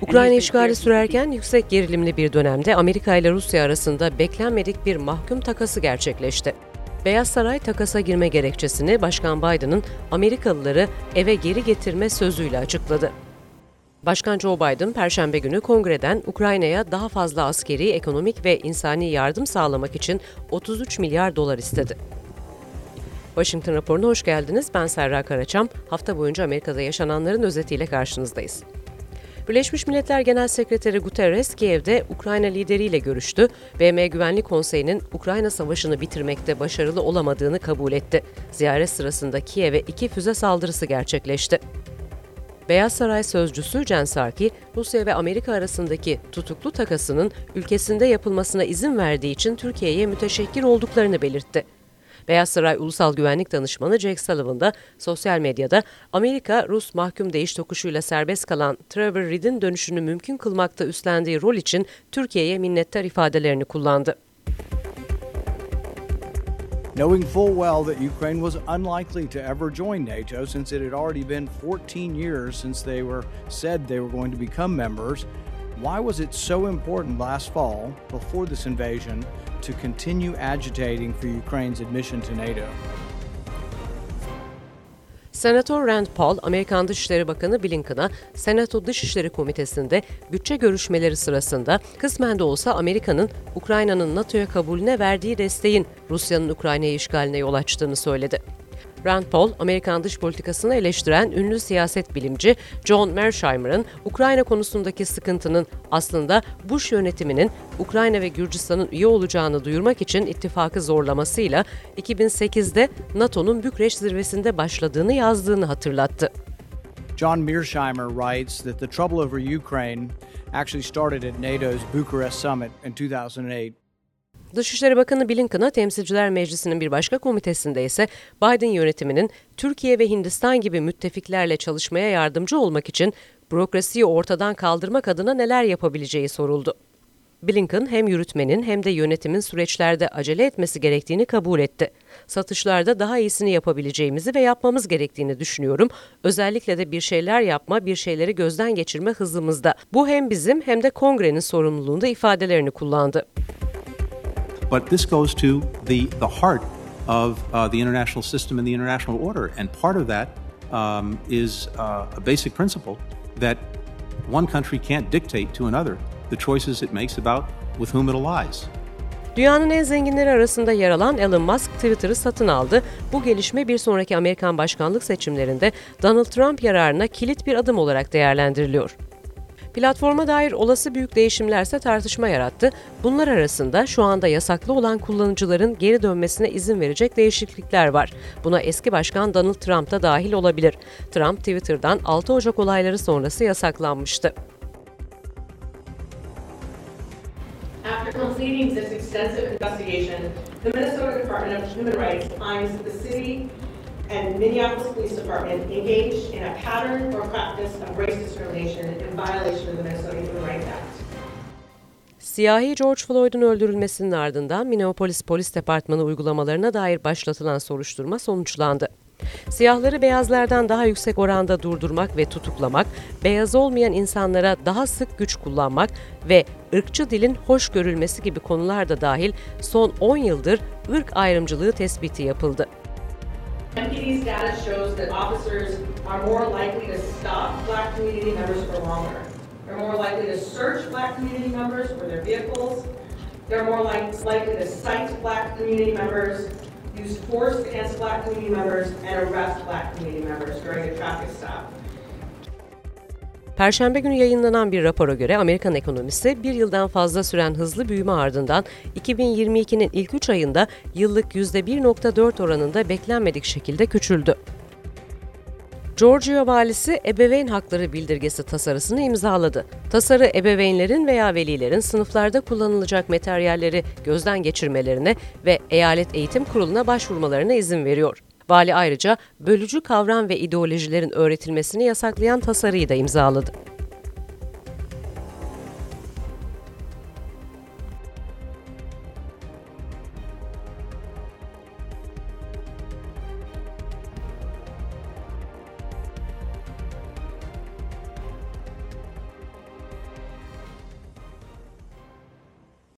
Ukrayna işgali sürerken yüksek gerilimli bir dönemde Amerika ile Rusya arasında beklenmedik bir mahkum takası gerçekleşti. Beyaz Saray takasa girme gerekçesini Başkan Biden'ın Amerikalıları eve geri getirme sözüyle açıkladı. Başkan Joe Biden, Perşembe günü kongreden Ukrayna'ya daha fazla askeri, ekonomik ve insani yardım sağlamak için 33 milyar dolar istedi. Washington raporuna hoş geldiniz. Ben Serra Karaçam. Hafta boyunca Amerika'da yaşananların özetiyle karşınızdayız. Birleşmiş Milletler Genel Sekreteri Guterres, Kiev'de Ukrayna lideriyle görüştü. BM Güvenlik Konseyi'nin Ukrayna Savaşı'nı bitirmekte başarılı olamadığını kabul etti. Ziyaret sırasında Kiev'e iki füze saldırısı gerçekleşti. Beyaz Saray sözcüsü Jen Psaki, Rusya ve Amerika arasındaki tutuklu takasının ülkesinde yapılmasına izin verdiği için Türkiye'ye müteşekkir olduklarını belirtti. Beyaz Saray Ulusal Güvenlik Danışmanı Jake Sullivan da sosyal medyada Amerika, Rus mahkum değiş tokuşuyla serbest kalan Trevor Reed'in dönüşünü mümkün kılmakta üstlendiği rol için Türkiye'ye minnettar ifadelerini kullandı. knowing full well that Ukraine was unlikely to ever join NATO since it had already been 14 years since they were said they were going to become members. Why was it so important last fall, before this invasion, to continue agitating for Ukraine's admission to NATO? Senatör Rand Paul, Amerikan Dışişleri Bakanı Blinken'a Senato Dışişleri Komitesi'nde bütçe görüşmeleri sırasında kısmen de olsa Amerika'nın Ukrayna'nın NATO'ya kabulüne verdiği desteğin Rusya'nın Ukrayna'yı işgaline yol açtığını söyledi. Rand Paul, Amerikan dış politikasını eleştiren ünlü siyaset bilimci John Mearsheimer'ın Ukrayna konusundaki sıkıntının aslında Bush yönetiminin Ukrayna ve Gürcistan'ın üye olacağını duyurmak için ittifakı zorlamasıyla 2008'de NATO'nun Bükreş zirvesinde başladığını yazdığını hatırlattı. John Mearsheimer writes that the trouble over Ukraine actually started at NATO's Bucharest summit in 2008 Dışişleri Bakanı Blinken'a Temsilciler Meclisi'nin bir başka komitesinde ise Biden yönetiminin Türkiye ve Hindistan gibi müttefiklerle çalışmaya yardımcı olmak için bürokrasiyi ortadan kaldırmak adına neler yapabileceği soruldu. Blinken hem yürütmenin hem de yönetimin süreçlerde acele etmesi gerektiğini kabul etti. Satışlarda daha iyisini yapabileceğimizi ve yapmamız gerektiğini düşünüyorum. Özellikle de bir şeyler yapma, bir şeyleri gözden geçirme hızımızda. Bu hem bizim hem de kongrenin sorumluluğunda ifadelerini kullandı. But this goes to the, the heart of uh, the international system and the international order. And part of that um, is uh, a basic principle that one country can't dictate to another the choices it makes about with whom it allies. Dünyanın en zenginleri arasında yer alan Elon Musk Twitter'ı satın aldı. Bu gelişme bir sonraki Amerikan başkanlık seçimlerinde Donald Trump yararına kilit bir adım olarak değerlendiriliyor. Platforma dair olası büyük değişimlerse tartışma yarattı. Bunlar arasında şu anda yasaklı olan kullanıcıların geri dönmesine izin verecek değişiklikler var. Buna eski başkan Donald Trump da dahil olabilir. Trump Twitter'dan 6 Ocak olayları sonrası yasaklanmıştı. After completing this extensive investigation, the Minnesota Department of Human Rights finds that the city and Minneapolis Police Department engaged in a pattern or practice of race discrimination in violation of the Minnesota Human Rights Act. Siyahi George Floyd'un öldürülmesinin ardından Minneapolis Polis Departmanı uygulamalarına dair başlatılan soruşturma sonuçlandı. Siyahları beyazlardan daha yüksek oranda durdurmak ve tutuklamak, beyaz olmayan insanlara daha sık güç kullanmak ve ırkçı dilin hoş görülmesi gibi konular da dahil son 10 yıldır ırk ayrımcılığı tespiti yapıldı. MPD's data shows that officers are more likely to stop black community members for longer. They're more likely to search black community members for their vehicles. They're more like, likely to cite black community members, use force against black community members, and arrest black community members during a traffic stop. Perşembe günü yayınlanan bir rapora göre Amerikan ekonomisi bir yıldan fazla süren hızlı büyüme ardından 2022'nin ilk 3 ayında yıllık %1.4 oranında beklenmedik şekilde küçüldü. Georgia valisi ebeveyn hakları bildirgesi tasarısını imzaladı. Tasarı ebeveynlerin veya velilerin sınıflarda kullanılacak materyalleri gözden geçirmelerine ve eyalet eğitim kuruluna başvurmalarına izin veriyor. Vali ayrıca bölücü kavram ve ideolojilerin öğretilmesini yasaklayan tasarıyı da imzaladı.